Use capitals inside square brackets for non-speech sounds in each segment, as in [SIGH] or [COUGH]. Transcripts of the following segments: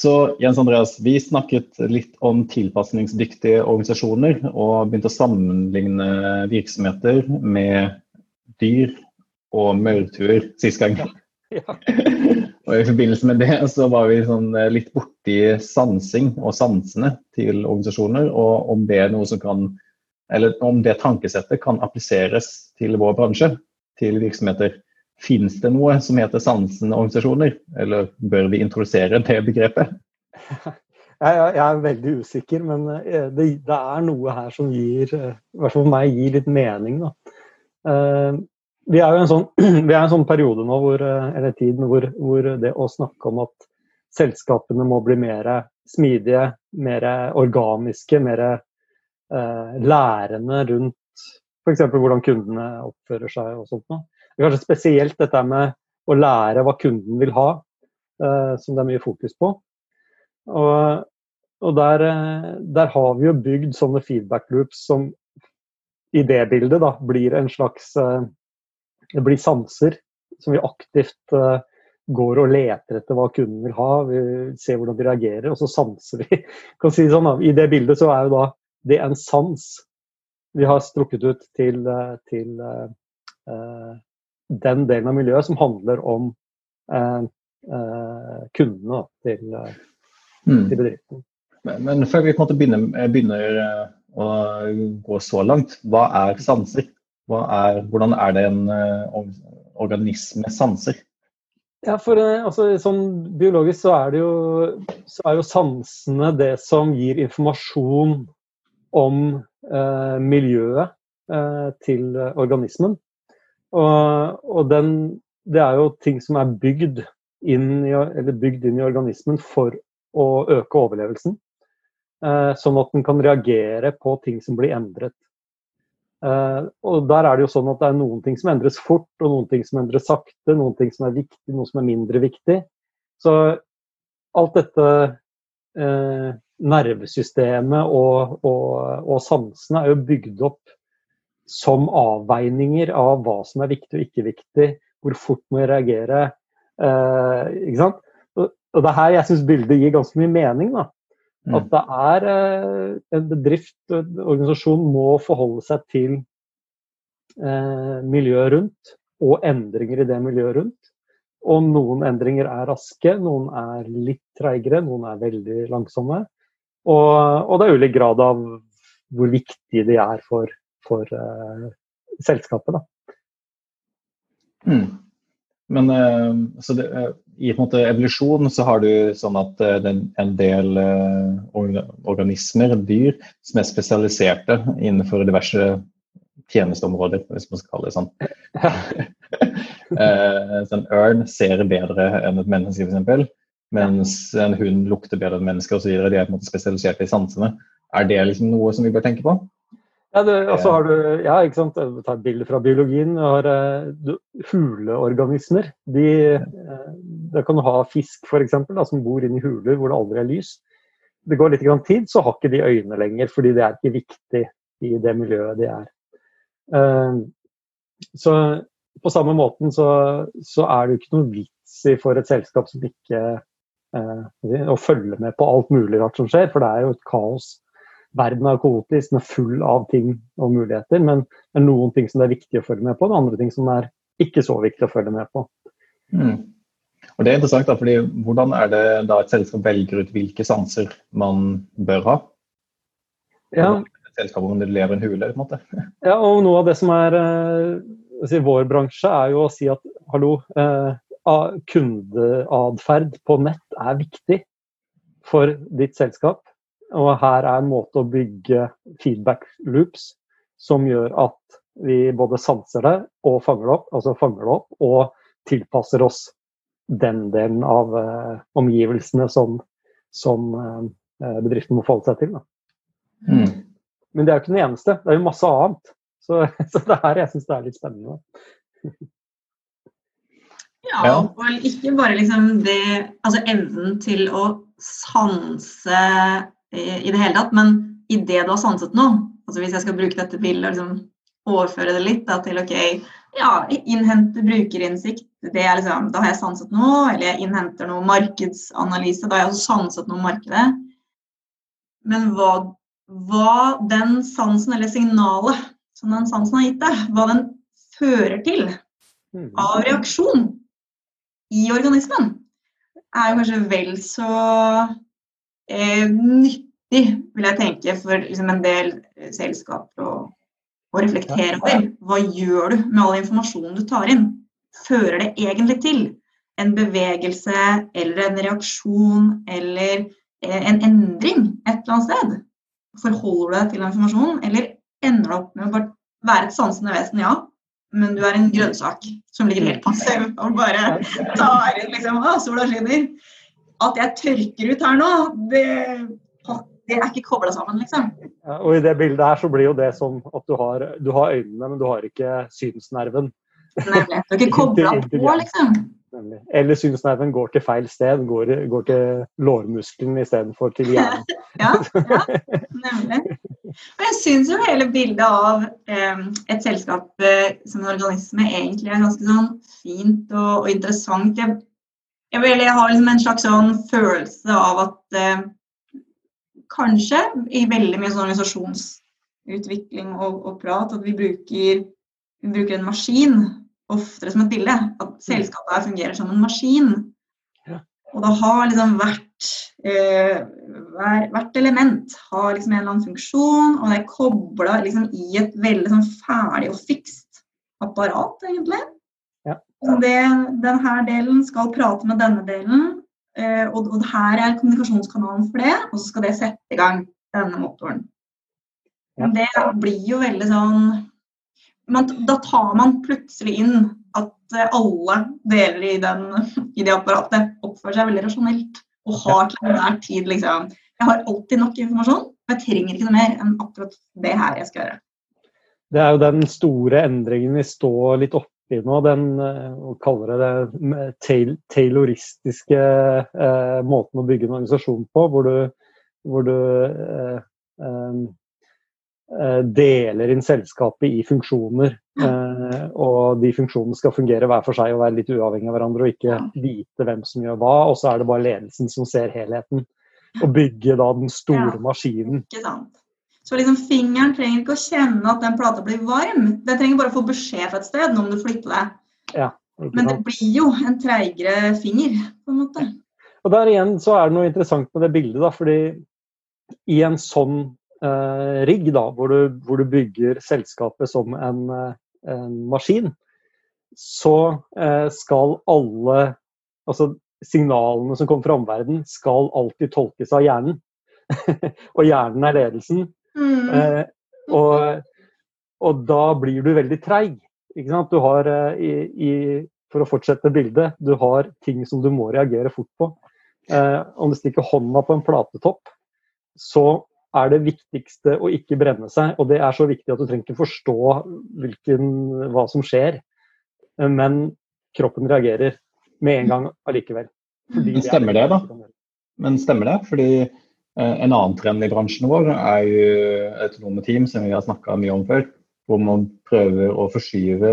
Så Jens Andreas, vi snakket litt om tilpasningsdyktige organisasjoner og begynte å sammenligne virksomheter med dyr og maurtuer sist gang. Ja. [LAUGHS] og I forbindelse med det så var vi sånn litt borti sansing og sansene til organisasjoner, og om det er noe som kan eller om det tankesettet kan appliseres til vår bransje, til virksomheter. Fins det noe som heter sansende organisasjoner, eller bør vi introdusere det begrepet? [LAUGHS] Jeg, er veldig usikker, men eh, det, er noe her som gir, eh, i hvert fall for meg, gir litt mening. Da. Uh, vi er jo en sånn, [CLEARS THROAT] en sånn periode nå, hvor, eller tid, hvor, hvor det å snakke om at selskapene må bli mer smidige, mer organiske, mer lærende rundt f.eks. hvordan kundene oppfører seg og sånt noe. Kanskje spesielt dette med å lære hva kunden vil ha, uh, som det er mye fokus på. Og, og der, eh, der, har vi jo bygd sånne feedback loops som i det bildet da, blir en slags uh, Det blir sanser som vi aktivt uh, går og leter etter hva kunden vil ha. Vi ser hvordan de reagerer, og så sanser vi. [LAUGHS] kan si sånn da, I det bildet så er jo da det en sans vi har strukket ut til, til den delen av miljøet som handler om eh, eh, kundene til, mm. til, bedriften. Men, men, før vi begynner, eh, begynner, å gå så langt, hva er sanser? Hva er, hvordan er det en organisme sanser? Ja, for altså, sånn Biologisk så er, det jo, så er jo sansene det som gir informasjon om eh, miljøet eh, til organismen. Og, og den, det er jo ting som er bygd inn, i, bygd inn i organismen for å øke overlevelsen. Eh, sånn at den kan reagere på ting som blir endret. Eh, og der er det jo sånn at det er noen ting som endres fort, og noen ting som endres sakte, noen ting som er viktig, noe som er mindre viktig. Så alt dette eh, nervesystemet og, og, og sansene er jo bygd opp som avveininger av hva som er viktig og ikke viktig, hvor fort må jeg reagere. Eh, ikke sant? Og, og det er her jeg syns bildet gir ganske mye mening. da. Mm. At det er eh, en bedrift en organisasjon må forholde seg til eh, miljøet rundt og endringer i det miljøet rundt. Og noen endringer er raske, noen er litt treigere, noen er veldig langsomme. Og, og det er ulik grad av hvor viktig de er for for uh, selskapet. Da. Mm. Men uh, det, uh, i en måte evolusjon så har du sånn at det er en del organismer, dyr, som er spesialiserte innenfor diverse tjenesteområder, hvis man skal kalle det sånn. [LAUGHS] så en ørn ser bedre enn et menneske, f.eks. Mens en hund lukter bedre enn mennesker osv. De er på en måte spesialiserte i sansene. Er det liksom noe som vi bør tenke på? Ja, det, altså har du, ja, ikke sant? Ta et bilde fra biologien. Du har du, huleorganismer. De, uh, det kan du ha fisk eksempel, som bor inne i huler hvor det aldri er lys. Det går litt tid, så har ikke de øyne lenger, fordi det er ikke viktig i det miljøet de er. Uh, så på samme måten så, så, er det jo ikke noe vits i for et selskap som ikke å følge med på alt mulig rart som skjer, for det er jo et kaos verden er kaotisk, den er full av ting og muligheter. Men det er noen ting som det er viktig å følge med på, og andre ting som er ikke så viktig å følge med på. Mm. Og det er interessant, da, fordi Hvordan er det da et selskap velger ut hvilke sanser man bør ha? Ja. Et selskap om det lever en hule, på en måte. [LAUGHS] Ja, og noe av det som er eh, si, vår bransje, er jo å si at hallo, eh, kundeatferd på nett er viktig for ditt selskap. Og her er en måte å bygge feedback loops som gjør at vi både sanser det og fanger det opp, altså fanger det opp og tilpasser oss den delen av uh, omgivelsene som, som uh, bedriften må forholde seg til. Mm. Men det er jo ikke den eneste, det er jo masse annet. Så, [LAUGHS] så det er her jeg syns det er litt spennende. ja, og ikke bare liksom det Altså evnen til å sanse i det hele tatt. Men idet du har sanset noe, altså hvis jeg skal bruke dette bildet og liksom overføre det litt da, til ok, ja, innhente brukerinnsikt. Det er liksom, da har jeg sanset noe, eller jeg innhenter noe markedsanalyse. Da har jeg også sanset noe om markedet. Men hva, hva den sansen, eller signalet som den sansen har gitt deg, hva den fører til Mm. av reaksjon i organismen, er jo kanskje vel så eh, nyttig, vil jeg tenke, for liksom, en del eh, selskaper å, å reflektere over. Hva gjør du med all informasjonen du tar inn? Fører det egentlig til en bevegelse eller en reaksjon eller eh, en endring et eller annet sted? Forholder du deg til informasjonen, eller ender du opp med å bare være et sansende vesen, ja, men du er en grønnsak som ligger helt passiv og bare tar inn liksom Å, sola skinner. At jeg tørker ut her nå, det, det er ikke kobla sammen, liksom. Ja, og I det bildet her så blir jo det sånn at du har, du har øynene, men du har ikke synsnerven. Nemlig. Du er ikke [LAUGHS] kobla på, liksom. Nemlig. Eller synsnerven går til feil sted, går, går til lårmuskelen istedenfor til hjernen. [LAUGHS] Ja, ja, nemlig. Og jeg syns jo hele bildet av eh, et selskap eh, som en organisme egentlig er ganske sånn fint og, og interessant. Jeg, jeg, vil, jeg har liksom en slags sånn følelse av at eh, kanskje i veldig mye sånn organisasjonsutvikling og, og prat at vi bruker, vi bruker en maskin oftere som et bilde. At selskapet her fungerer som en maskin. Ja. Og da har liksom hvert, eh, hver, hvert element har liksom en eller annen funksjon, og det er kobla liksom i et veldig sånn ferdig og fikst apparat, egentlig. Det, denne delen skal prate med denne delen, eh, og, og her er kommunikasjonskanalen for det, og så skal det sette i gang denne motoren. Ja. Det blir jo veldig sånn man, Da tar man plutselig inn at eh, alle deler i, den, i det apparatet oppfører seg veldig rasjonelt. Og har til enhver tid liksom Jeg har alltid nok informasjon, og jeg trenger ikke noe mer enn akkurat det her jeg skal gjøre. Det er jo den store endringen vi står litt oppi nå, den hva kaller kalle det det tayloristiske eh, måten å bygge en organisasjon på, hvor du, hvor du eh, eh, eh, deler inn selskapet i funksjoner. Eh, og de funksjonene skal fungere hver for seg og være litt uavhengig av hverandre og ikke vite hvem som gjør hva. Og så er det bare ledelsen som ser helheten. Og bygge da den store maskinen. Ikke sant? Så liksom fingeren trenger ikke å kjenne at den plata blir varm. Den trenger bare å få beskjed fra et sted om du flytter deg. Ja, Men det blir jo en treigere finger, på en måte. Og der igjen så er det noe interessant med det bildet, da, fordi i en sånn eh, rigg, da, hvor du, hvor du bygger selskapet som en, eh, en maskin, så eh, skal alle Altså signalene som kommer fra omverdenen, skal alltid tolkes av hjernen. [LAUGHS] og hjernen er ledelsen. Mm. Eh, og, og da blir du veldig treig. Ikke sant? Du har, eh, i, i, for å fortsette bildet, du har ting som du må reagere fort på. Eh, om du stikker hånda på en platetopp, så er det viktigste å ikke brenne seg. Og det er så viktig at du trenger ikke forstå hvilken, hva som skjer. Eh, Men kroppen reagerer med en gang allikevel. Fordi Men stemmer det, da? Men stemmer det? Fordi en annen trend i bransjen vår er jo autonome team, som vi har snakka mye om før. Hvor man prøver å forskyve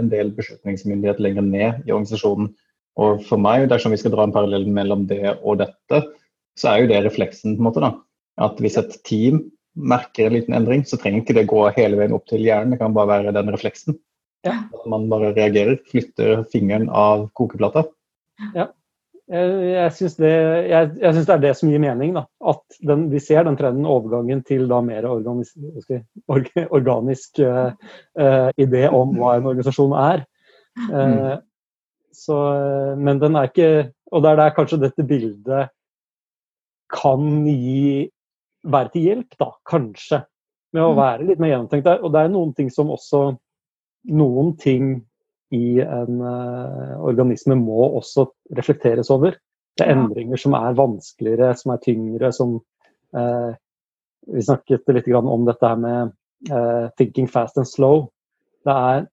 en del beslutningsmyndighet lenger ned i organisasjonen. Og for meg, dersom vi skal dra en parallell mellom det og dette, så er jo det refleksen. på en måte da. At hvis et team merker en liten endring, så trenger ikke det gå hele veien opp til hjernen. Det kan bare være den refleksen. Ja. At man bare reagerer, flytter fingeren av kokeplata. Jeg, jeg syns det, det er det som gir mening. Da. At den, vi ser den trenden, overgangen til da mer organisk, organisk uh, uh, idé om hva en organisasjon er. Eh, så, eh, men den er ikke Og det er der kanskje dette bildet kan gi være til hjelp, da. Kanskje. Med å Mm. være litt mer gjennomtenkt der. Og det er noen ting som også Noen ting i en eh, organisme må også reflekteres over. Det er endringer som er vanskeligere, som er tyngre, som eh, Vi snakket litt grann om dette her med eh, 'thinking fast and slow'. Det er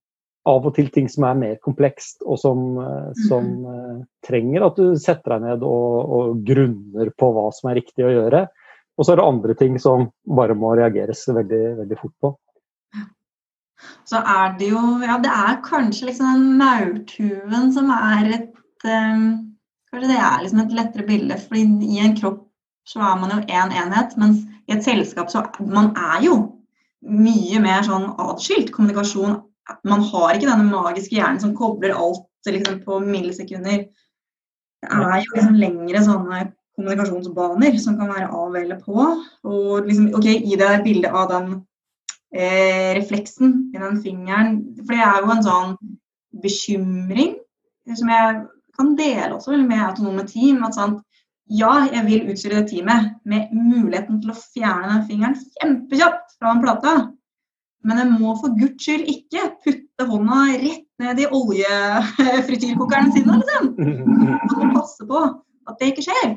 av og til ting som er mer komplekst, og som, eh, som eh, trenger at du setter deg ned og, og grunner på hva som er riktig å gjøre. Og så er det andre ting som bare må reageres veldig, veldig fort på. Så er det jo Ja, det er kanskje liksom den maurtuen som er et um, Kanskje det er liksom et lettere bilde, fordi i en kropp så er man jo én en enhet, mens i et selskap så man er jo mye mer sånn atskilt kommunikasjon. Man har ikke denne magiske hjernen som kobler alt liksom, på millisekunder. Det er jo liksom lengre sånne kommunikasjonsbaner som kan være av eller på. Og liksom, ok, Gi deg bilde av den eh, refleksen i den fingeren. For det er jo en sånn bekymring som jeg kan dele også med autonome team. at sånn, ja, jeg vil utstyre det teamet med muligheten til å fjerne den fingeren kjempekjapt fra en plate. Men jeg må for guds skyld ikke putte hånda rett ned i oljefrityrkokeren sin. Liksom. Man må passe på at det ikke skjer.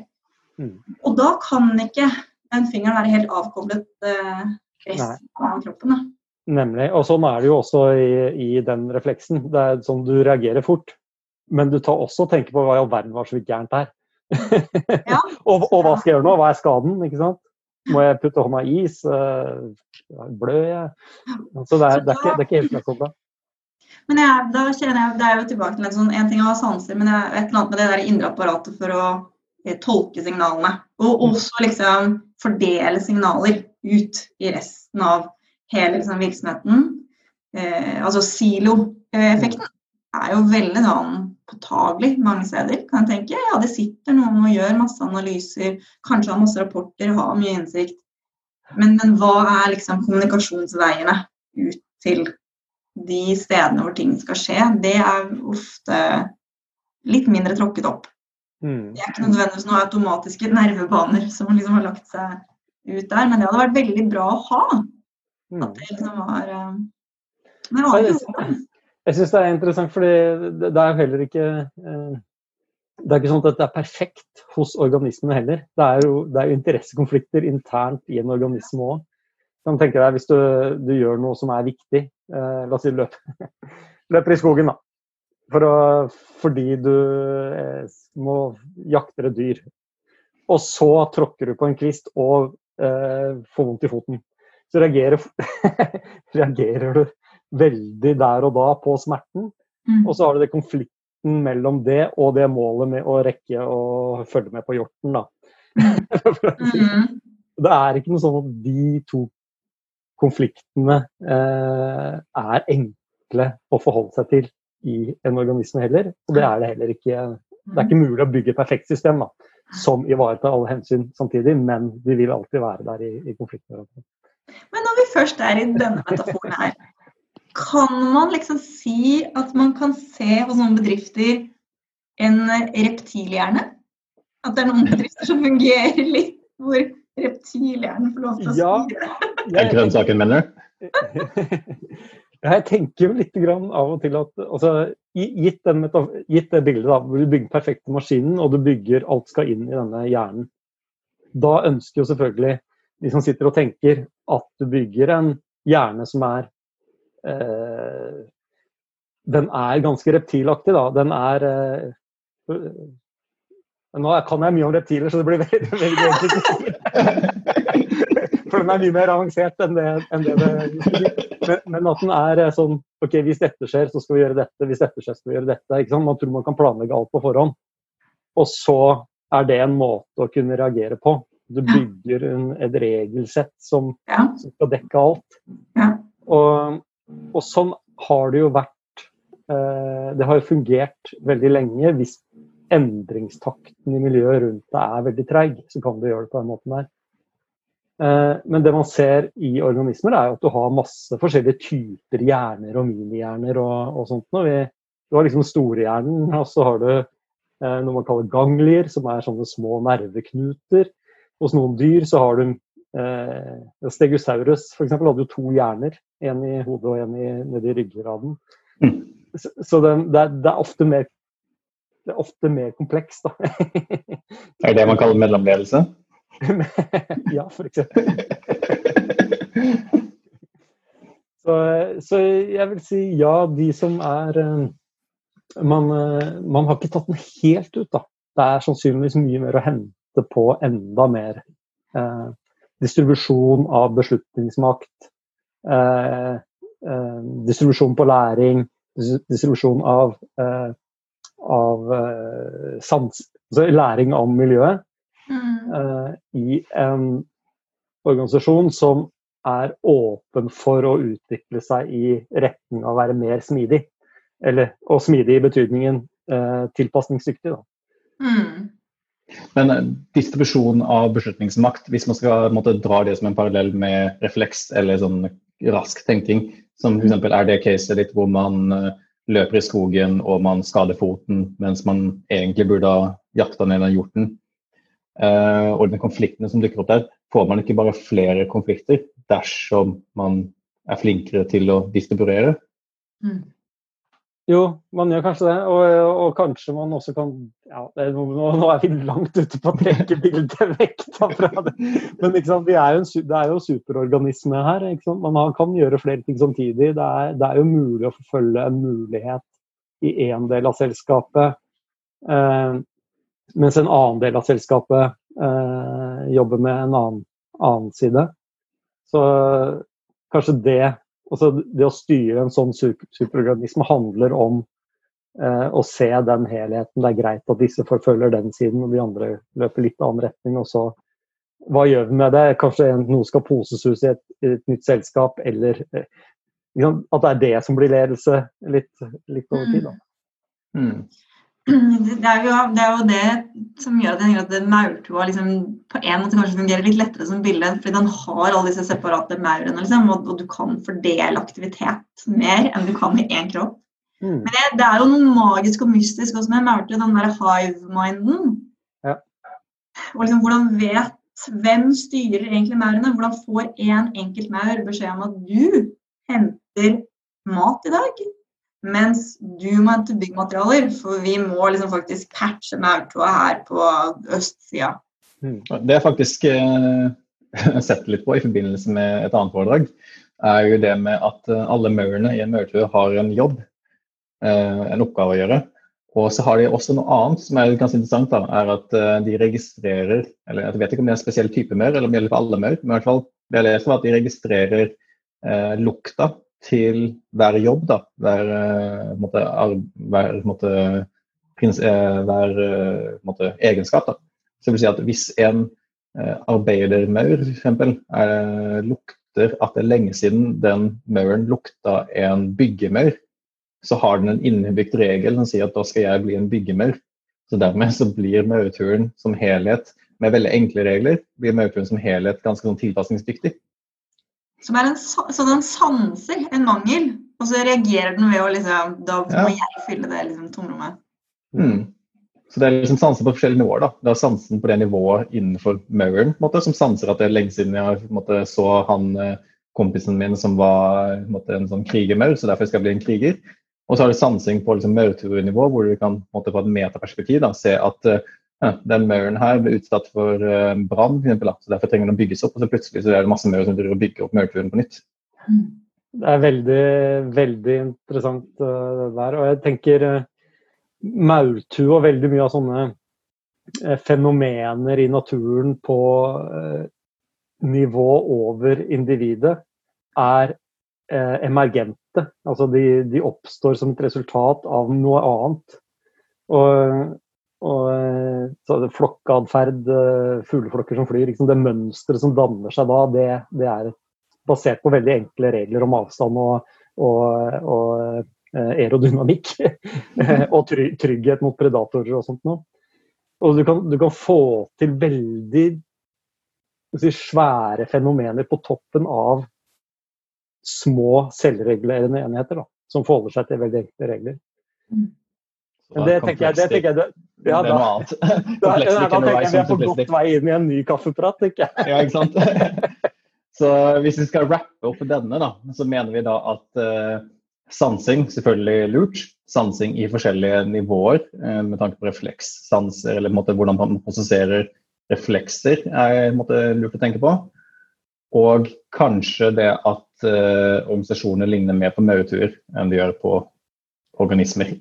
Mm. Og da kan ikke den fingeren være helt avkoblet eh, resten av kroppen. Da. Nemlig. Og sånn er det jo også i, i, den refleksen. Det er sånn du reagerer fort. Men du tar også og tenker på hva i all verden var så vidt gærent her. Ja. [LAUGHS] og, og, hva skal jeg gjøre nå? Hva er skaden? ikke sant? Må jeg putte hånda i is? Uh, blør jeg? Så det er, det er, ikke, det er ikke helt fleksibelt. Men jeg, da kjenner jeg, det er jo tilbake til en sånn, en ting å ha sanser, men jeg, et eller annet med det der indre apparatet for å eh, tolke signalene. Og mm. også liksom fordele signaler ut i resten av hele liksom, virksomheten. Eh, altså silo-effekten er jo veldig sånn påtagelig mange steder, kan jeg tenke. Ja, det sitter noen og gjør masse analyser, kanskje har masse rapporter, har mye innsikt. Men, men hva er liksom kommunikasjonsveiene ut til de stedene hvor ting skal skje? Det er ofte litt mindre tråkket opp. Mm. Det er ikke nødvendigvis noen automatiske nervebaner som liksom har lagt seg ut der, men det hadde vært veldig bra å ha. Mm. At det liksom var uh, Men det var ikke jeg syns det er interessant, fordi det er jo heller ikke eh, det er ikke sånn at det er perfekt hos organismene heller. Det er jo, det er jo interessekonflikter internt i en organisme òg. Kan tenke deg Hvis du, du, gjør noe som er viktig, eh, la oss si løp, [LAUGHS] løper i skogen, da. For å, fordi du eh, må jakte et dyr. Og så tråkker du på en kvist og eh, får vondt i foten. Så reagerer, [LAUGHS] reagerer du veldig der og da på smerten. Mm. Og så har du det konflikten mellom det og det målet med å rekke å følge med på hjorten, da. mm. [LAUGHS] det er ikke noe sånn at de to konfliktene eh, er enkle å forholde seg til i en organisme heller. Og det er det heller ikke. Det er ikke mulig å bygge et perfekt system da, som ivaretar alle hensyn samtidig, men de vil alltid være der i, i konflikter. Men når vi først er i denne metaforen her, kan man liksom si at man kan se hos noen bedrifter en reptilhjerne? At det er noen bedrifter som fungerer litt hvor reptilhjernen får lov til å styre? Ja, er grønnsaken, mener du? [LAUGHS] Jeg tenker jo litt av og til at altså, gitt, gitt, det bildet da, hvor du bygger perfekte maskinen og du bygger alt skal inn i denne hjernen, da ønsker jo selvfølgelig de som sitter og tenker at du bygger en hjerne som er Eh, den er ganske reptilaktig, da. Den er eh, Nå kan jeg mye om reptiler, så det blir [LAUGHS] veldig, veldig enkelt. [LAUGHS] For den er mye mer avansert enn det, enn det, det men, men, at den er eh, sånn OK, hvis dette skjer, så skal vi gjøre dette. Hvis dette skjer, så skal vi gjøre dette. Ikke sant? Man tror man kan planlegge alt på forhånd. Og så er det en måte å kunne reagere på. Du bygger en, et regelsett som, ja. som, skal dekke alt. Ja. Og og sånn har det jo vært eh, Det har jo fungert veldig lenge. Hvis endringstakten i miljøet rundt deg er veldig treig, så kan du gjøre det på den måten der. Eh, men det man ser i organismer, er at du har masse forskjellige typer hjerner og minihjerner og, og sånt. Vi, du har liksom storhjernen, [LAUGHS] og så har du eh, noe man kaller ganglier, som er sånne små nerveknuter. Hos noen dyr så har du Eh, Stegosaurus f.eks. hadde jo to hjerner, en i hodet og en i, nedi ryggraden. Mm. Så, så det, det, er, det, er, ofte mer det er ofte mer komplekst, da. [LAUGHS] er det det man kaller mellomledelse? Ja, f.eks. så, så jeg vil si ja, de som er eh, man, eh, man har ikke tatt den helt ut, da. Det er sannsynligvis mye mer å hente på enda mer eh, distribusjon av beslutningsmakt. Eh, eh, distribusjon på læring, distribusjon av, eh, av sans, altså læring om miljøet, Mm. i en organisasjon som er åpen for å utvikle seg i retning av å være mer smidig. Eller, og smidig i betydningen eh, tilpasningsdyktig. Da. Mm. Men eh, distribusjon av beslutningsmakt, hvis man skal måtte, dra det som en parallell med refleks eller sånn rask tenking, som f.eks. er det caset ditt hvor man uh, løper i skogen og man skader foten mens man egentlig burde ha jakta ned den hjorten, uh, og de konfliktene som dukker opp der, får man ikke bare flere konflikter dersom man er flinkere til å distribuere? Mm. Jo, man gjør kanskje det. Og, og kanskje man også kan ja, nå, nå, er vi langt ute på å trekke bildet vekk fra det. Men sant, er en, det er jo superorganisme her. Man kan gjøre flere ting samtidig. Det er, det er jo mulig å forfølge en mulighet i én del av selskapet, eh, mens en annen del av selskapet eh, jobber med en annen, annen side. Så kanskje det Altså, det å styre en sånn superorganisme handler om eh, å se den helheten. Det er greit at disse forfølger den siden, og de andre løper litt annen retning. og så hva gjør vi med det? Kanskje noe skal poses ut i et, et nytt selskap, eller eh, at det er det som blir ledelse litt, litt over tid. Da. Mm. [CLEARS THROAT] Det er, jo, det er, jo, det som gjør at at maurtua liksom, på en måte kanskje fungerer litt lettere som bilde. Fordi den har alle disse separate maurene, liksom, og, og, du kan fordele aktivitet mer enn du kan i én kropp. Mm. Men det, det, er jo noe magisk og mystisk også med maurtua, den der hive-minden. Ja. Og liksom, hvordan vet Hvem styrer egentlig maurene? Hvordan får én en enkelt maur beskjed om at du henter mat i dag? Mens du må hente byggmaterialer, for vi må liksom faktisk patche maurtua her på østsida. Mm. Det jeg faktisk eh, [LAUGHS] sett litt på i forbindelse med et annet foredrag, er jo det med at eh, alle maurene i en maurtue har en jobb, eh, en oppgave å gjøre. Og så har de også noe annet som er ganske interessant, da, er at uh, de registrerer eller Jeg vet ikke om det er en spesiell type maur, eller om det gjelder for alle maur, men i hvert fall det jeg leser, at de registrerer eh, lukta til hver jobb, da, hver, uh, måte, hver, måte, prins, hver måte, egenskap. Da. Så det vil si at hvis en arbeidermaur f.eks. lukter at det er lenge siden den mauren lukta en byggemaur, så har den en innebygd regel som sier at da skal jeg bli en byggemaur. Så dermed så blir maurturen som helhet, med veldig enkle regler, blir maurturen som helhet ganske sånn tilpasningsdyktig. En, så den sanser en mangel, og så reagerer den ved å liksom Da må ja. jeg fylle det liksom, tomrommet. Mm. Så det er liksom sanser på forskjellige nivåer. da. Det er sansen på det nivået innenfor mauren, som sanser at det er lenge siden jeg måte, så han eh, kompisen min som var måte, en sånn krigermaur, så derfor skal jeg bli en kriger. Og så har du sansing på liksom, maurturenivå, hvor du kan måte, på et metaperspektiv da, se at uh, den mauren her ble utsatt for uh, brann, så derfor trenger den å bygges opp. Og så plutselig så er det masse maur som driver og bygger opp maurturen på nytt. Det er veldig, veldig interessant uh, det der. Og jeg tenker uh, maurtue og veldig mye av sånne fenomener i naturen på nivå over individet er emergente. Altså de, de, oppstår som et resultat av noe annet. Og, og så det flokkatferd, eh, fugleflokker som flyr, liksom det mønsteret som danner seg da, det, det, er basert på veldig enkle regler om avstand og, og, og eh, aerodynamikk. [LAUGHS] og trygghet mot predatorer og sånt noe. Og du kan, du kan få til veldig si, svære fenomener på toppen av små selvregulerende enheter da, som forholder seg til veldig enkle regler. Det tenker jeg, det tenker jeg det, ja, det er noe annet. Da, [LAUGHS] da, da tenker jeg vi er på godt vei inn i en ny kaffeprat, tenker jeg. ja, ikke sant? [LAUGHS] Så hvis vi skal rappe opp denne, da, så mener vi da at uh, sansing selvfølgelig lurt. Sansing i forskjellige nivåer uh, med tanke på reflekssanser, eller måte, hvordan man prosesserer reflekser, er måte, lurt å tenke på. Og kanskje det at uh, organisasjoner ligner mer på maurtuer enn de gjør på organismer.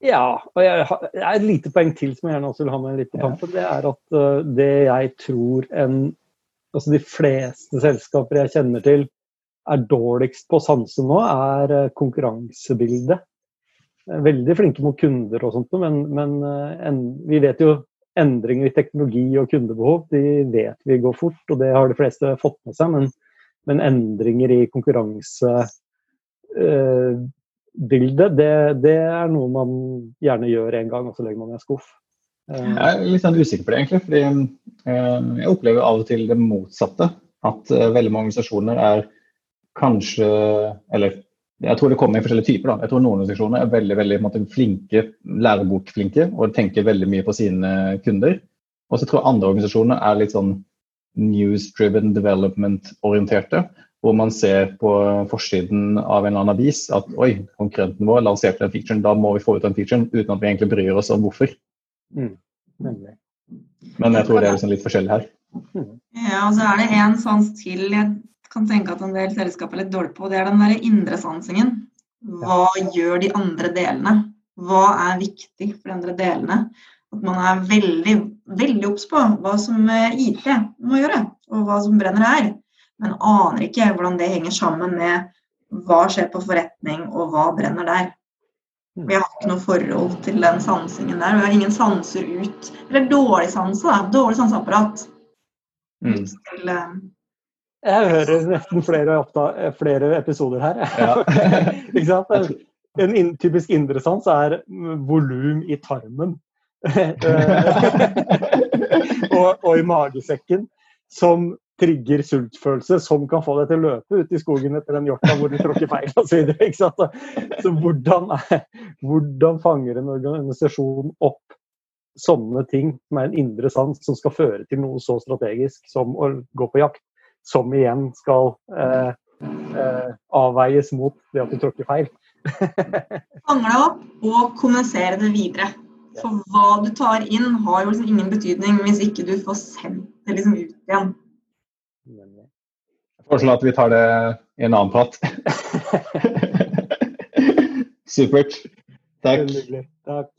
Ja, og jeg har et lite poeng til som jeg gjerne også vil ha med litt på kampen. Det er at uh, det jeg tror en Altså de fleste selskaper jeg kjenner til er dårligst på sansen sanse nå, er uh, konkurransebildet. Veldig flinke mot kunder og sånt, men, men en, vi vet jo endringer i teknologi og kundebehov de vet vi går fort, og det har de fleste fått med seg. Men, men endringer i konkurransebildet, det, det, er noe man gjerne gjør en gang, og så legger man i en skuff. Jeg er litt sånn usikker på det, egentlig. fordi eh, Jeg opplever av og til det motsatte. At eh, veldig mange organisasjoner er kanskje Eller jeg tror det kommer i forskjellige typer. da. Jeg tror Noen organisasjoner er veldig veldig måte, flinke, lærebokflinke og tenker veldig mye på sine kunder. Og så tror jeg andre organisasjoner er litt sånn news-driven development-orienterte. Hvor man ser på forsiden av en eller annen avis at oi, konkurrenten vår lanserte den featuren, da må vi få ut den featuren uten at vi egentlig bryr oss om hvorfor. Mm, Men jeg tror det er liksom litt forskjellig her. Ja, og så er det en sans til jeg kan tenke at en del selskap er litt dårlig på. Det er den der indre sansingen. Hva gjør de andre delene? Hva er viktig for de andre delene? At man er veldig, veldig obs på hva som eh, IT må gjøre, og hva som brenner her. Men aner ikke hvordan det henger sammen med hva skjer på forretning, og hva brenner der. Vi har ikke noe forhold til den sansingen der. Vi har ingen sanser ut. Eller dårlig sanse, da. Dårlig sanseapparat. Mm. Til, uh... Jeg hører nesten flere, flere episoder her. Ja. [LAUGHS] ikke sant? En in typisk indre sans er volum i tarmen. [LAUGHS] [LAUGHS] og, og, i magesekken, som trigger sultfølelse som kan få deg til å løpe ut i skogen etter den hjorta hvor du tråkker feil osv. Så, så hvordan, hvordan fanger en organisasjon opp sånne ting er en indre sans som skal føre til noe så strategisk som å gå på jakt, som igjen skal eh, eh, avveies mot det at du tråkker feil. [LAUGHS] Fange det opp og kommunisere det videre. For hva du tar inn, har jo liksom ingen betydning hvis ikke du får sendt det liksom ut igjen. Foreslår at vi tar det i en annen prat. [LAUGHS] Supert. Takk. Takk.